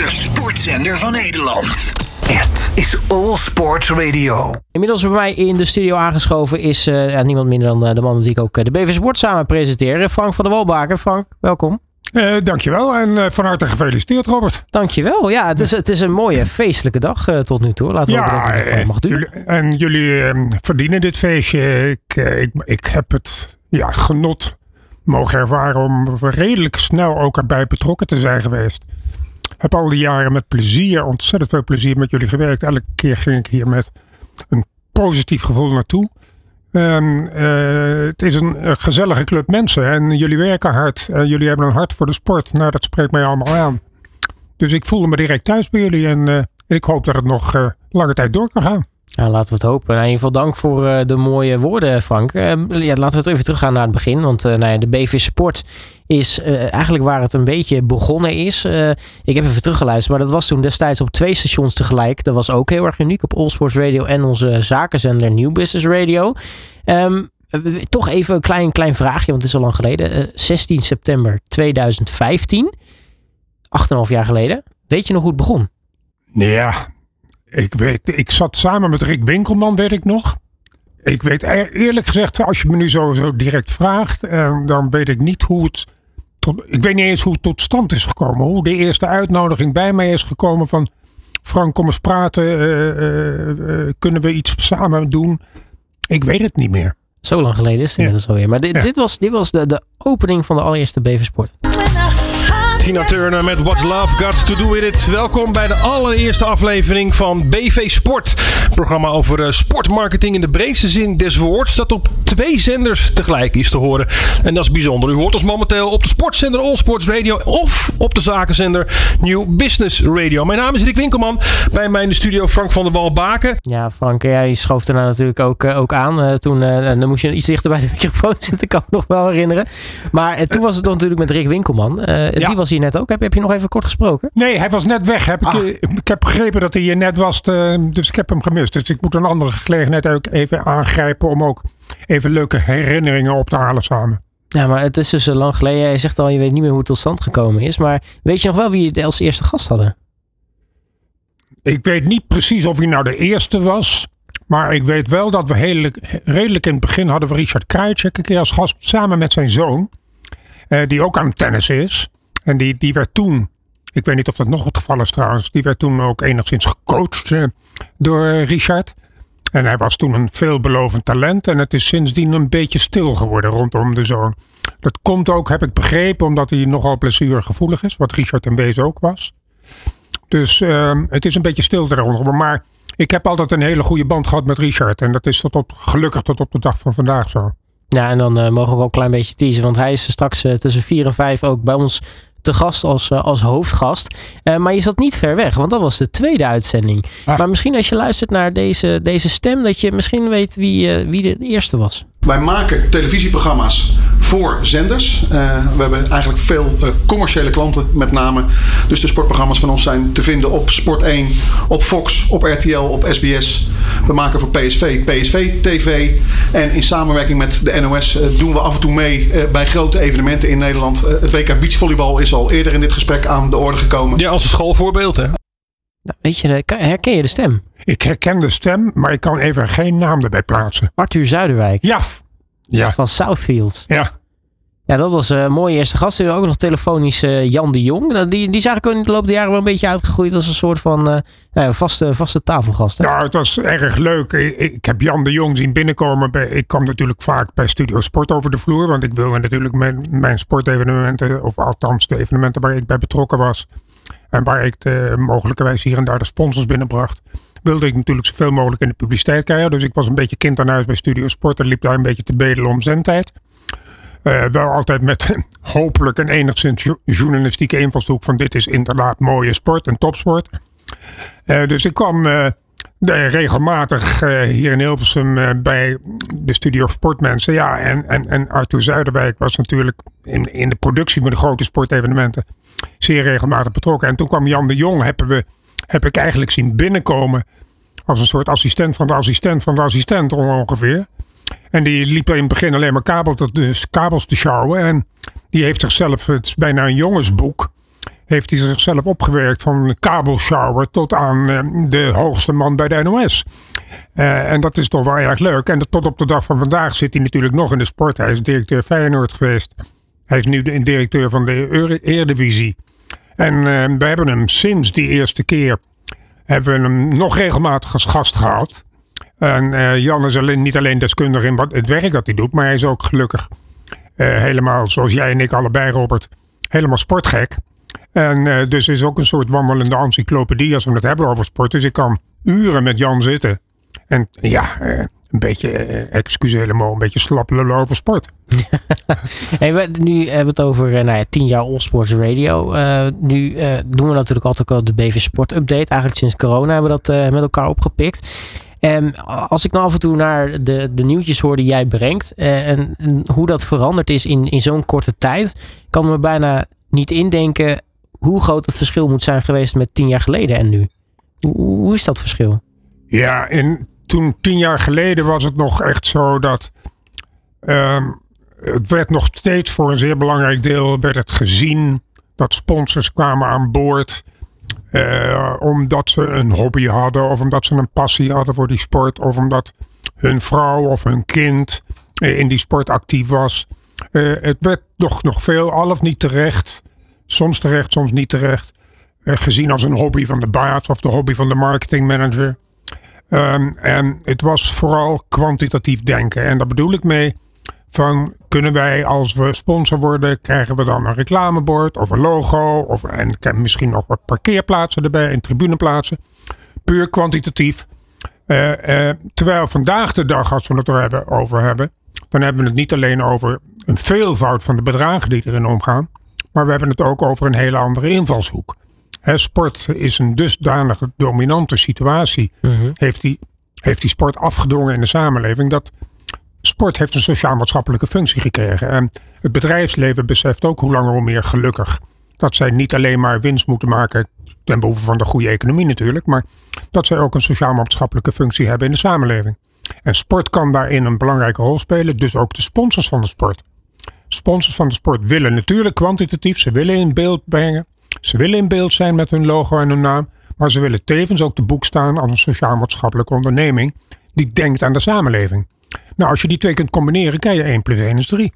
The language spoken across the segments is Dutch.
De sportzender van Nederland. Het is All Sports Radio. Inmiddels bij mij in de studio aangeschoven is eh, ja, niemand minder dan eh, de man met wie ik ook eh, de BV Sport samen presenteer. Frank van der Walbaken. Frank, welkom. Uh, dankjewel en uh, van harte gefeliciteerd Robert. Dankjewel. Ja, het is, het is een mooie feestelijke dag uh, tot nu toe. Laten we ja, hopen dat het mag duren. Jullie, en jullie ehm, verdienen dit feestje. Ik, ik, ik heb het ja, genot mogen ervaren om redelijk snel ook erbij betrokken te zijn geweest. Heb al die jaren met plezier, ontzettend veel plezier met jullie gewerkt. Elke keer ging ik hier met een positief gevoel naartoe. Um, uh, het is een, een, gezellige club mensen en jullie werken hard. En jullie hebben een hart voor de sport. Nou, dat spreekt mij allemaal aan. Dus ik voelde me direct thuis bij jullie en uh, ik hoop dat het nog lange tijd door kan gaan. Ja, laten we het hopen. Nou, in ieder geval dank voor uh, de mooie woorden, Frank. Uh, ja, laten we het even teruggaan naar het begin. Want uh, nou ja, de BV Sport is eigenlijk waar het een beetje begonnen is. ik heb even teruggeluisterd, maar dat was toen destijds op twee stations tegelijk. Dat was ook heel erg uniek op All Sports Radio en onze zakenzender New Business Radio. Um, toch even een klein, klein vraagje, want het is al lang geleden. 16 september 2015, 8,5 jaar geleden. Weet je nog hoe het begon? Ja, ik weet, ik zat samen met Rick Winkelman, weet ik nog. Ik weet e-, eerlijk gezegd, als je me nu zo, zo direct vraagt, eh, dan weet ik niet hoe het. Tot, ik weet niet eens hoe het tot stand is gekomen. Hoe de eerste uitnodiging bij mij is gekomen van. Frank, kom eens praten. Uh, uh, kunnen we iets samen doen? Ik weet het niet meer. Zo lang geleden is het inmiddels ja. alweer. Maar dit, ja. dit was, dit was de, de opening van de allereerste BV Sport. Tina Turner met What's Love Got To Do With It. Welkom bij de allereerste aflevering van BV Sport. Een programma over uh, sportmarketing in de breedste zin des woords. Dat op twee zenders tegelijk is te horen. En dat is bijzonder. U hoort ons momenteel op de sportzender All Sports Radio. Of op de zakenzender New Business Radio. Mijn naam is Rick Winkelman. Bij mij in de studio Frank van der Wal-Baken. Ja, Frank, jij schoof daarna natuurlijk ook, uh, ook aan. Uh, toen dan moest je iets dichter bij de microfoon zitten. Kan ik me nog wel herinneren. Maar toen was het natuurlijk met Rick Winkelman. Ja. Die was hier net ook. Heb, heb je nog even kort gesproken? Nee, hij was net weg. Heb ah. ik, ik heb begrepen dat hij hier net was. Te, dus ik heb hem gemist. Dus ik moet een andere gelegenheid ook even aangrijpen. Om ook even leuke herinneringen op te halen samen. Ja, maar het is dus lang geleden. Hij zegt al, je weet niet meer hoe het tot stand gekomen is. Maar weet je nog wel wie je als eerste gast hadden? Ik weet niet precies of hij nou de eerste was. Maar ik weet wel dat we heel, redelijk in het begin hadden we Richard Krajicek een keer als gast. Samen met zijn zoon. Die ook aan tennis is. En die, die werd toen, ik weet niet of dat nog het geval is trouwens, die werd toen ook enigszins gecoacht uh, door Richard. En hij was toen een veelbelovend talent en het is sindsdien een beetje stil geworden rondom de zoon. Dat komt ook, heb ik begrepen, omdat hij nogal blessuregevoelig is, wat Richard en Wees ook was. Dus uh, het is een beetje stil daaronder. Maar ik heb altijd een hele goede band gehad met Richard. En dat is tot op, gelukkig tot op de dag van vandaag zo. Ja, en dan uh, mogen we wel een klein beetje teasen. Want hij is straks uh, tussen 4 en 5 ook bij ons te gast als, uh, als hoofdgast. maar je zat niet ver weg, want dat was de tweede uitzending. Ah. Maar misschien als je luistert naar deze, deze stem, dat je misschien weet wie, wie de eerste was. Wij maken televisieprogramma's voor zenders. Uh, we hebben eigenlijk veel uh, commerciële klanten met name. Dus de sportprogramma's van ons zijn te vinden op Sport 1, op Fox, op RTL, op SBS. We maken voor PSV, PSV TV. En in samenwerking met de NOS uh, doen we af en toe mee bij grote evenementen in Nederland. het WK Beachvolleybal is al eerder in dit gesprek aan de orde gekomen. Ja, als een schoolvoorbeeld hè? Nou, weet je, herken je de stem? Ik herken de stem, maar ik kan even geen naam erbij plaatsen. Arthur Zuiderwijk. Ja. ja. Van Southfields. Ja. Ja, dat was een mooie eerste gast. We ook nog telefonisch uh, Jan de Jong. Die, die is eigenlijk in de loop der jaren wel een beetje uitgegroeid als een soort van uh, ja, vaste, vaste tafelgast. Hè? Ja, het was erg leuk. Ik, ik, heb Jan de Jong zien binnenkomen. Bij, ik kwam natuurlijk vaak bij Studio Sport over de vloer. Want ik wilde natuurlijk mijn, mijn sportevenementen, of althans de evenementen waar ik bij betrokken was. En waar ik de, mogelijkerwijs hier en daar de sponsors binnenbracht wilde ik natuurlijk zoveel mogelijk in de publiciteit krijgen. Dus ik was een beetje kind aan huis bij Studio Sport en liep daar een beetje te bedelen om zendtijd. Uh, wel altijd met hopelijk een enigszins journalistieke invalshoek van dit is inderdaad mooie sport en topsport. Uh, dus ik kwam uh, regelmatig hier in Hilversum bij de studio sportmensen. Ja, en, en, en Arthur Zuiderwijk was natuurlijk in, in de productie van de grote sportevenementen zeer regelmatig betrokken. En toen kwam Jan de Jong, hebben we, heb ik eigenlijk zien binnenkomen als een soort assistent van de assistent van de assistent ongeveer. En die liep in het begin alleen maar kabel dus kabels te sjouwen. En die heeft zichzelf, het is bijna een jongensboek, heeft hij zichzelf opgewerkt van kabelshower tot aan de hoogste man bij de NOS. en dat is toch wel erg leuk. En tot op de dag van vandaag zit hij natuurlijk nog in de sport. Hij is directeur Feyenoord geweest. Hij is nu de directeur van de Eredivisie. En uh, we hebben hem sinds die eerste keer hebben we hem nog regelmatig als gast gehad. En uh, Jan is alleen, niet alleen deskundig in wat, het werk dat hij doet, maar hij is ook gelukkig uh, helemaal, zoals jij en ik allebei, Robert, helemaal sportgek. En uh, dus is ook een soort wandelende encyclopedie als we het hebben over sport. Dus ik kan uren met Jan zitten. En ja, een beetje, eh, excuus helemaal, een beetje slap over sport. nu hebben we het over nou ja, 10 jaar All Radio. Nu doen we natuurlijk altijd ook de BV Sport Update. Eigenlijk sinds corona hebben we dat met elkaar opgepikt. En als ik nou af en toe naar de, de nieuwtjes hoor die jij brengt en, en hoe dat veranderd is in, in zo'n korte tijd, kan me bijna niet indenken hoe groot het verschil moet zijn geweest met 10 jaar geleden en nu. Hoe, is dat verschil? Ja, in toen tien jaar geleden was het nog echt zo dat um, het werd nog steeds voor een zeer belangrijk deel werd het gezien dat sponsors kwamen aan boord uh, omdat ze een hobby hadden of omdat ze een passie hadden voor die sport of omdat hun vrouw of hun kind uh, in die sport actief was. Uh, het werd nog, nog veel, al of niet terecht, soms terecht, soms niet terecht, gezien als een hobby van de baas of de hobby van de marketingmanager. Um, en het was vooral kwantitatief denken. En daar bedoel ik mee van kunnen wij als we sponsor worden, krijgen we dan een reclamebord of een logo of en misschien nog wat parkeerplaatsen erbij en tribuneplaatsen. Puur kwantitatief. Uh, uh, terwijl vandaag de dag, als we het er hebben, over hebben, dan hebben we het niet alleen over een veelvoud van de bedragen die erin omgaan, maar we hebben het ook over een hele andere invalshoek sport is een dusdanige dominante situatie. Mhm. heeft, die, heeft die sport afgedwongen in de samenleving. Dat sport heeft een sociaal-maatschappelijke functie gekregen. En het bedrijfsleven beseft ook hoe langer hoe meer gelukkig. Dat zij niet alleen maar winst moeten maken ten behoeve van de goede economie natuurlijk. Maar dat zij ook een sociaal-maatschappelijke functie hebben in de samenleving. En sport kan daarin een belangrijke rol spelen. Dus ook de sponsors van de sport. Sponsors van de sport willen natuurlijk kwantitatief. Ze willen in beeld brengen ze willen in beeld zijn met hun logo en hun naam, maar ze willen tevens ook te boek staan als een sociaal-maatschappelijke onderneming die denkt aan de samenleving. Nou, als je die twee kunt combineren, kan je 1 plus 1 is 3.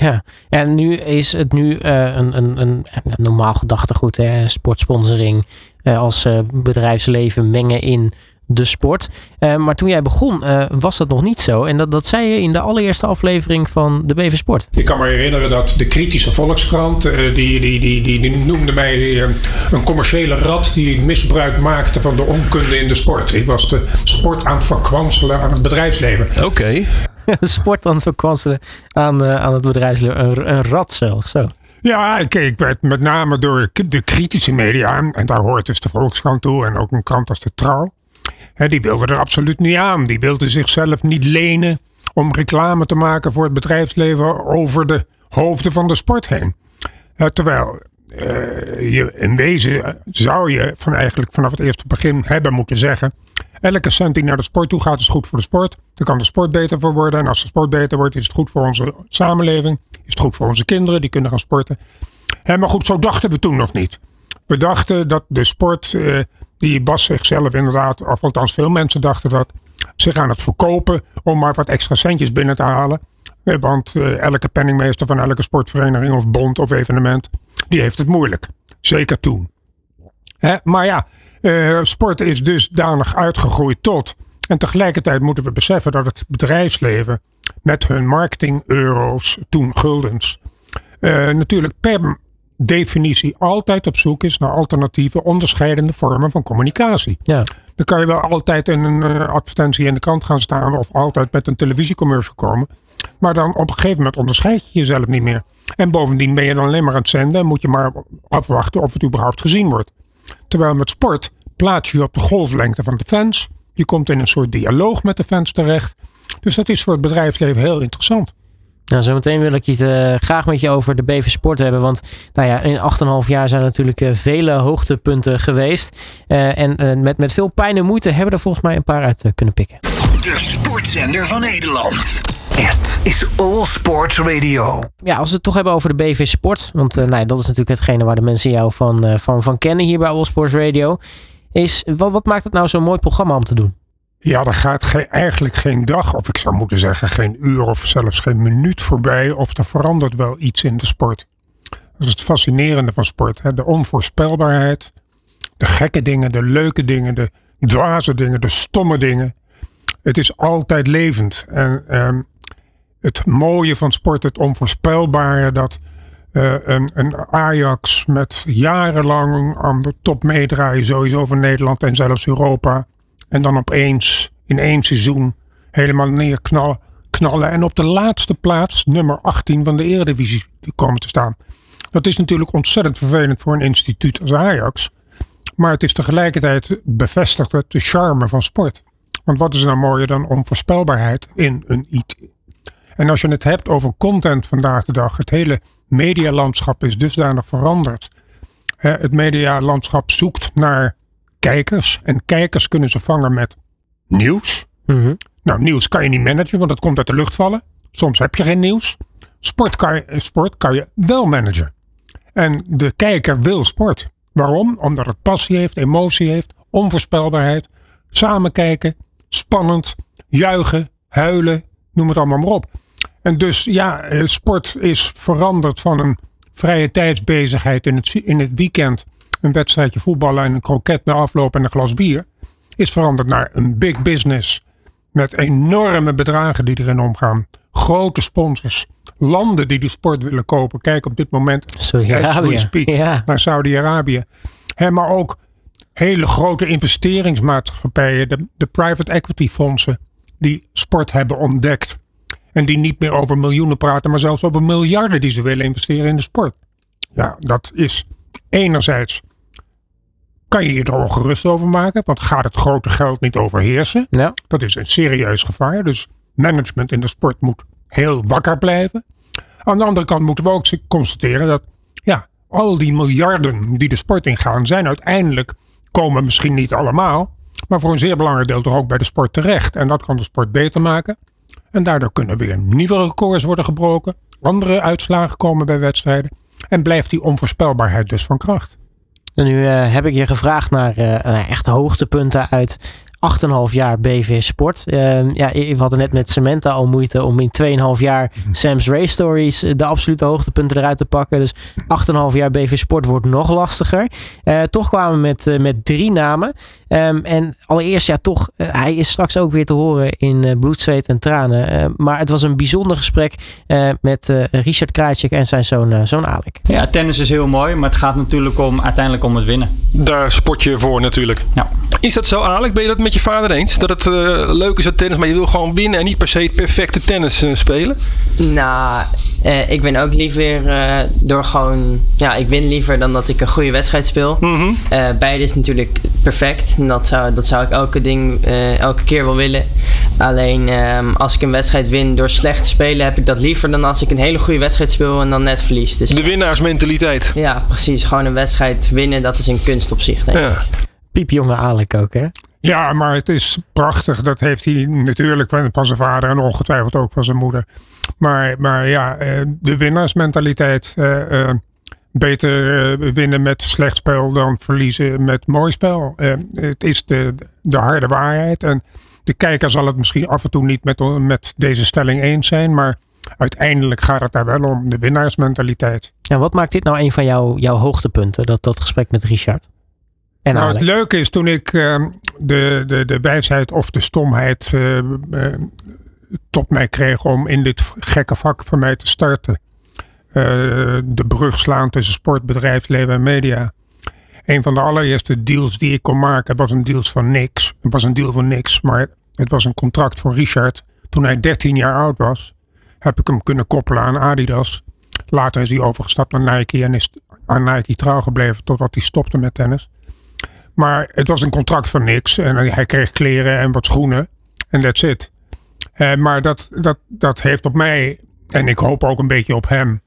Ja, en nu is het nu uh, een, een, een, normaal gedachtegoed, hè? sportsponsoring uh, als uh, bedrijfsleven mengen in de sport. Uh, maar toen jij begon uh, was dat nog niet zo. En dat, dat zei je in de allereerste aflevering van de BV Sport. Ik kan me herinneren dat de kritische Volkskrant, uh, die, die, die, die, die, noemde mij een commerciële rat die misbruik maakte van de onkunde in de sport. Ik was de sport aan het verkwanselen aan het bedrijfsleven. Oké. Okay. sport aan het verkwanselen aan, aan het bedrijfsleven. Een, een rat zelfs, zo. Ja, ik, ik werd met name door de kritische media, en daar hoort dus de Volkskrant toe en ook een krant als de Trouw die wilde er absoluut niet aan. Die wilde zichzelf niet lenen om reclame te maken voor het bedrijfsleven over de hoofden van de sport heen. terwijl uh, je in deze zou je van eigenlijk vanaf het eerste begin hebben moeten zeggen. Elke cent die naar de sport toe gaat is goed voor de sport. Dan kan de sport beter voor worden. En als de sport beter wordt is het goed voor onze samenleving. Is het goed voor onze kinderen die kunnen gaan sporten. maar goed, zo dachten we toen nog niet. We dachten dat de sport uh, die Bas zichzelf inderdaad, of althans veel mensen dachten dat, zich aan het verkopen om maar wat extra centjes binnen te halen. Eh, want uh, elke penningmeester van elke sportvereniging of bond of evenement, die heeft het moeilijk. Zeker toen. Hè? Maar ja, uh, sport is dusdanig uitgegroeid tot. En tegelijkertijd moeten we beseffen dat het bedrijfsleven met hun marketing euro's, toen guldens, natuurlijk per definitie altijd op zoek is naar alternatieve, onderscheidende vormen van communicatie. Ja. Dan kan je wel altijd in een uh, advertentie in de krant gaan staan of altijd met een televisiecommercial komen. Maar dan op een gegeven moment onderscheid je jezelf niet meer. En bovendien ben je dan alleen maar aan het zenden en moet je maar afwachten of het überhaupt gezien wordt. Terwijl met sport plaats je je op de golflengte van de fans. Je komt in een soort dialoog met de fans terecht. Dus dat is voor het bedrijfsleven heel interessant. Nou, zometeen wil ik het uh, graag met je over de BV Sport hebben. Want nou ja, in 8,5 jaar zijn er natuurlijk uh, vele hoogtepunten geweest. Uh, en met, met veel pijn en moeite hebben we er volgens mij een paar uit kunnen pikken. De sportzender van Nederland. Het is All Sports Radio. Ja, als we het toch hebben over de BV Sport. Want nou, dat is natuurlijk hetgene waar de mensen jou van, van, van kennen hier bij All Sports Radio. Is, wat, wat maakt het nou zo'n mooi programma om te doen? Ja, er gaat ge eigenlijk geen dag, of ik zou moeten zeggen geen uur of zelfs geen minuut voorbij. Of er verandert wel iets in de sport. Dat is het fascinerende van sport. Hè? De onvoorspelbaarheid. De gekke dingen, de leuke dingen, de dwaze dingen, de stomme dingen. Het is altijd levend. En um, het mooie van sport, het onvoorspelbare, dat uh, een, een, Ajax met jarenlang aan de top meedraaien, sowieso van Nederland en zelfs Europa. En dan opeens in één seizoen helemaal neerknallen. Knallen en op de laatste plaats, nummer 18 van de Eredivisie, komen te staan. Dat is natuurlijk ontzettend vervelend voor een instituut als Ajax. Maar het is tegelijkertijd bevestigd het de charme van sport. Want wat is nou mooier dan onvoorspelbaarheid in een IT? En als je het hebt over content vandaag de dag, het hele medialandschap is dusdanig veranderd. Het medialandschap zoekt naar kijkers en kijkers kunnen ze vangen met nieuws. Mm -hmm. Nou, nieuws kan je niet managen, want dat komt uit de lucht vallen. Soms heb je geen nieuws. Sport kan je, sport kan je wel managen. En de kijker wil sport. Waarom? Omdat het passie heeft, emotie heeft, onvoorspelbaarheid. Samen kijken, spannend, juichen, huilen, noem het allemaal maar op. En dus ja, eh, sport is veranderd van een vrije tijdsbezigheid in het, in het weekend. Een wedstrijdje voetballen en een kroket na afloop en een glas bier. Is veranderd naar een big business. Met enorme bedragen die erin omgaan. Grote sponsors. Landen die die sport willen kopen. Kijk op dit moment Saudi-Arabië. Ja. naar Saudi-Arabië. Maar ook hele grote investeringsmaatschappijen. De, de private equity fondsen. Die sport hebben ontdekt. En die niet meer over miljoenen praten, maar zelfs over miljarden die ze willen investeren in de sport. Ja, dat is enerzijds. Kan je je er ongerust over maken, want gaat het grote geld niet overheersen? Ja. Dat is een serieus gevaar. Dus management in de sport moet heel wakker blijven. Aan de andere kant moeten we ook constateren dat ja, al die miljarden die de sport ingaan, zijn uiteindelijk, komen misschien niet allemaal, maar voor een zeer belangrijk deel toch ook bij de sport terecht. En dat kan de sport beter maken. En daardoor kunnen weer nieuwe records worden gebroken. Andere uitslagen komen bij wedstrijden. En blijft die onvoorspelbaarheid dus van kracht. Nu uh, heb ik je gevraagd naar uh, echt hoogtepunten uit 8,5 jaar BV Sport. Uh, ja, we hadden net met Samantha al moeite om in 2,5 jaar Mhm. Sam's Race Stories de absolute hoogtepunten eruit te pakken. Dus 8,5 jaar BV Sport wordt nog lastiger. Uh, toch kwamen we met, uh, met drie namen. Um, en allereerst, ja, toch, uh, hij is straks ook weer te horen in bloed, zweet en tranen. maar het was een bijzonder gesprek met Richard Krajcik en zijn zoon, zoon Alek. Ja, tennis is heel mooi, maar het gaat natuurlijk om, uiteindelijk om het winnen. Daar sport je voor natuurlijk. Ja. Is dat zo, Alek? Ben je dat met je vader eens? Dat het leuk is dat tennis, maar je wil gewoon winnen en niet per se het perfecte tennis spelen? Nou, uh, ik ben ook liever uh, door gewoon. Ja, ik win liever dan dat ik een goede wedstrijd speel. Mm -hmm. uh, beide is natuurlijk perfect. En dat zou, dat zou ik elke, ding, elke keer wel willen. Alleen um, als ik een wedstrijd win door slecht te spelen, heb ik dat liever dan als ik een hele goede wedstrijd speel en dan net verlies. Dus, De winnaarsmentaliteit. Ja, precies. Gewoon een wedstrijd winnen, dat is een kunst op zich. Denk ik. Ja. Piepjonge Alek ook, hè? Ja, maar het is prachtig. Dat heeft hij natuurlijk van zijn vader en ongetwijfeld ook van zijn moeder. Maar, maar ja, de winnaarsmentaliteit. Uh, uh, beter winnen met slecht spel dan verliezen met mooi spel. het is de, de harde waarheid. En de kijker zal het misschien af en toe niet met, met deze stelling eens zijn. Maar uiteindelijk gaat het daar wel om. De winnaarsmentaliteit. En wat maakt dit nou een van jouw, jouw hoogtepunten? Dat, dat gesprek met Richard? En nou, het leuke is toen ik uh, de, de, de wijsheid of de stomheid uh, uh, tot mij kreeg om in dit gekke vak van mij te starten. de brug slaan tussen sport, bedrijfsleven en media. Een van de allereerste deals die ik kon maken was een deal van niks. Het was een deal van niks, maar het was een contract voor Richard. Toen hij 13 jaar oud was, heb ik hem kunnen koppelen aan Adidas. Later is hij overgestapt naar Nike en is aan Nike trouw gebleven totdat hij stopte met tennis. Maar het was een contract van niks. En hij kreeg kleren en wat schoenen. En that's it. Uh, maar dat, dat, dat heeft op mij, en ik hoop ook een beetje op hem,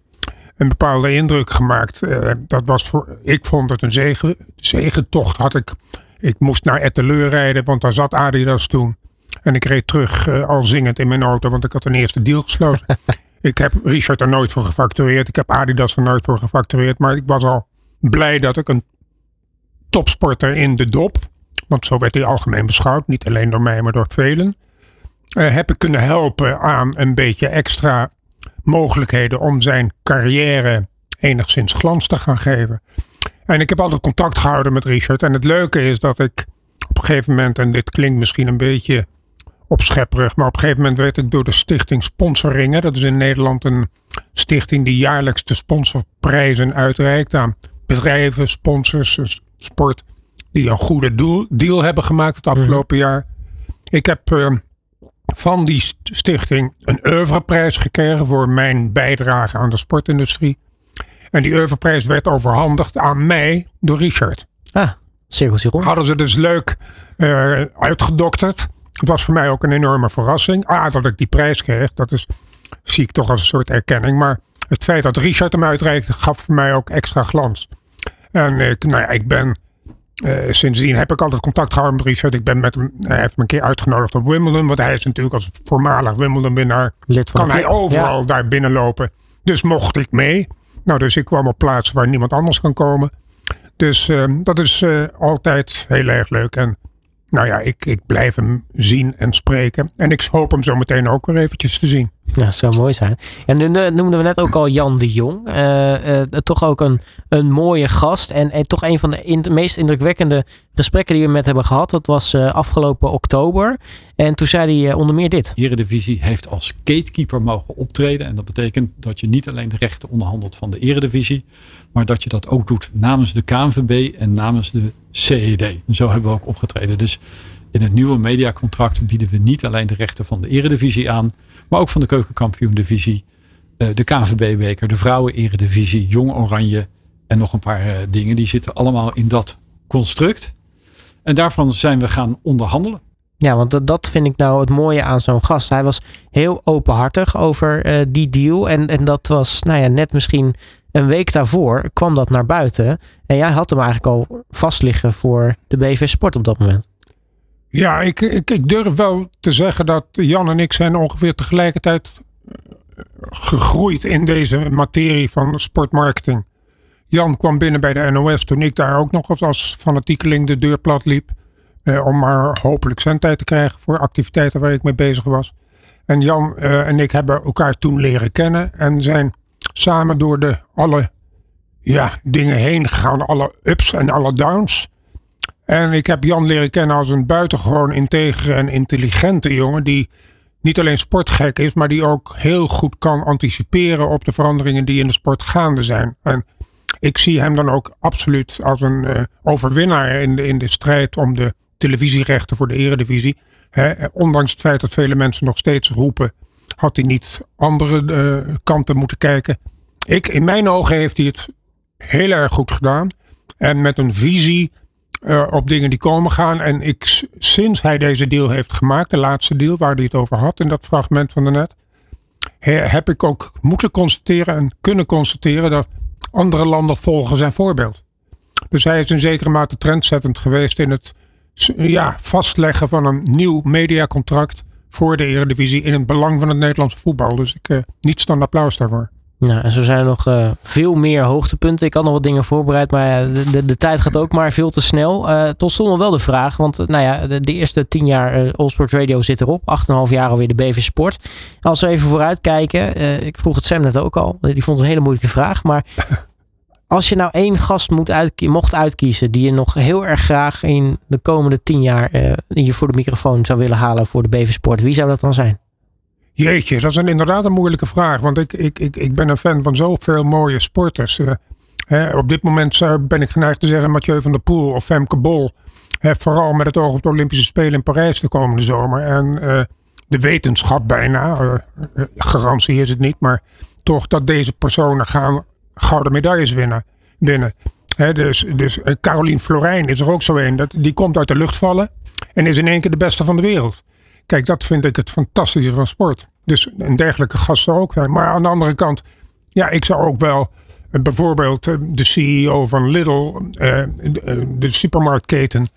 een bepaalde indruk gemaakt. Uh, dat was voor, ik vond het een zegen, zegentocht. Had ik, ik moest naar Etteleur rijden, want daar zat Adidas toen. En ik reed terug eh, al zingend in mijn auto, want ik had een eerste deal gesloten. ik heb Richard er nooit voor gefactureerd. Ik heb Adidas er nooit voor gefactureerd. Maar ik was al blij dat ik een topsporter in de dop, want zo werd hij algemeen beschouwd, niet alleen door mij, maar door velen, uh, heb ik kunnen helpen aan een beetje extra mogelijkheden om zijn carrière enigszins glans te gaan geven. En ik heb altijd contact gehouden met Richard. En het leuke is dat ik op een gegeven moment, en dit klinkt misschien een beetje opschepperig, maar op een gegeven moment werd ik door de stichting Sponsoringen, dat is in Nederland een stichting die jaarlijks de sponsorprijzen uitreikt aan bedrijven, sponsors, dus sport, die een goede doel, deal hebben gemaakt het afgelopen mhm. jaar. Ik heb uh, van die stichting een oeuvreprijs gekregen voor mijn bijdrage aan de sportindustrie. En die oeuvreprijs werd overhandigd aan mij door Richard. Ah, rond. Hadden ze dus leuk uh, uitgedokterd. Het was voor mij ook een enorme verrassing. Ah, dat ik die prijs kreeg, dat is, zie ik toch als een soort erkenning. Maar het feit dat Richard hem uitreikte, gaf voor mij ook extra glans. En ik, nou ja, ik ben uh, sindsdien heb ik altijd contact gehouden met Richard. Ik ben met hem, hij heeft me een keer uitgenodigd op Wimbledon. Want hij is natuurlijk als voormalig Wimbledon-winnaar. Kan hij overal daar binnenlopen. Dus mocht ik mee. Nou, dus ik kwam op plaatsen waar niemand anders kan komen. Dus uh, dat is uh, altijd heel erg leuk. En nou ja, ik, ik blijf hem zien en spreken. En ik hoop hem zo meteen ook weer eventjes te zien. Ja, dat zou mooi zijn. En nu noemden we net ook al Jan de Jong. Uh, uh, toch ook een, een mooie gast. En, toch een van de, meest indrukwekkende gesprekken die we met hebben gehad. Dat was uh, afgelopen oktober. En toen zei hij onder meer dit. Eredivisie heeft als gatekeeper mogen optreden. En dat betekent dat je niet alleen de rechten onderhandelt van de Eredivisie. Maar dat je dat ook doet namens de KNVB en namens de CED. Zo hebben we ook opgetreden. Dus in het nieuwe mediacontract bieden we niet alleen de rechten van de Eredivisie aan maar ook van de keukenkampioen-divisie. Uh, de KNVB-beker, de vrouwen-eredivisie, Jong Oranje en nog een paar uh, dingen. Die zitten allemaal in dat construct. En daarvan zijn we gaan onderhandelen. Ja, want dat, vind ik nou het mooie aan zo'n gast. Hij was heel openhartig over uh, die deal. En, en dat was, nou ja, net misschien een week daarvoor kwam dat naar buiten. En jij had hem eigenlijk al vastliggen voor de BV Sport op dat moment. Ja, ik, ik, ik, durf wel te zeggen dat Jan en ik zijn ongeveer tegelijkertijd eh, gegroeid in deze materie van sportmarketing. Jan kwam binnen bij de NOS toen ik daar ook nog als fanatiekeling de deur plat liep. Eh, om maar hopelijk zendtijd te krijgen voor activiteiten waar ik mee bezig was. En Jan eh, en ik hebben elkaar toen leren kennen en zijn samen door de alle ja, dingen heen gegaan. Alle ups en alle downs. En ik heb Jan leren kennen als een buitengewoon integere en intelligente jongen. Die niet alleen sportgek is, maar die ook heel goed kan anticiperen op de veranderingen die in de sport gaande zijn. En ik zie hem dan ook absoluut als een uh, overwinnaar in de, in de strijd om de televisierechten voor de eredivisie. ondanks het feit dat vele mensen nog steeds roepen, had hij niet andere uh, kanten moeten kijken. Ik, in mijn ogen heeft hij het heel erg goed gedaan. En met een visie uh, op dingen die komen gaan. En ik, sinds hij deze deal heeft gemaakt, de laatste deal waar hij het over had in dat fragment van de net, heb ik ook moeten constateren en kunnen constateren dat andere landen volgen zijn voorbeeld. Dus hij is in zekere mate trendzettend geweest in het ja, vastleggen van een nieuw mediacontract voor de Eredivisie in het belang van het Nederlandse voetbal. Dus ik uh, niets dan applaus daarvoor. Nou, en zo zijn er nog uh, veel meer hoogtepunten. Ik had nog wat dingen voorbereid, maar de, de, de tijd gaat ook maar veel te snel. Uh, tot stond nog wel de vraag, want uh, nou ja, de, de, eerste tien jaar uh, Allsport Radio zit erop. 8,5 jaar alweer de BV Sport. Als we even vooruit kijken, ik vroeg het Sam net ook al. Die vond het een hele moeilijke vraag, maar als je nou één gast moet uitkie mocht uitkiezen die je nog heel erg graag in de komende tien jaar hier voor de microfoon zou willen halen voor de BV Sport, wie zou dat dan zijn? Jeetje, dat is een, inderdaad een moeilijke vraag. Want ik, ik, ik, ik ben een fan van zoveel mooie sporters. Uh, hè, op dit moment ben ik geneigd te zeggen Mathieu van der Poel of Femke Bol. Hè, vooral met het oog op de Olympische Spelen in Parijs de komende zomer. En uh, de wetenschap bijna, garantie is het niet, maar toch dat deze personen gaan gouden medailles winnen. winnen. Hè, dus dus Caroline Florijn is er ook zo een. Dat, die komt uit de lucht vallen en is in één keer de beste van de wereld. Kijk, dat vind ik het fantastische van sport. Dus een dergelijke gast zou ook zijn. Maar aan de andere kant, ja, ik zou ook wel uh, bijvoorbeeld uh, de CEO van Lidl, uh, de, supermarktketen,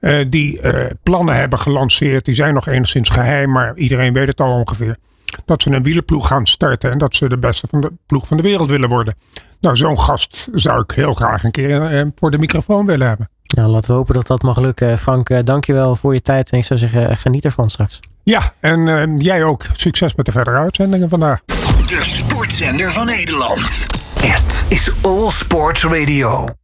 eh, die eh, plannen hebben gelanceerd. Die zijn nog enigszins geheim, maar iedereen weet het al ongeveer. Dat ze een wielerploeg gaan starten en dat ze de beste van de ploeg van de wereld willen worden. Nou, zo'n gast zou ik heel graag een keer eh, voor de microfoon willen hebben. Nou, laten we hopen dat dat mag lukken. Frank, eh, dankjewel voor je tijd. En ik zou zeggen, eh, geniet ervan straks. Ja, en eh, jij ook. Succes met de verdere uitzendingen vandaag. De sportzender van Nederland. Het is All Sports Radio.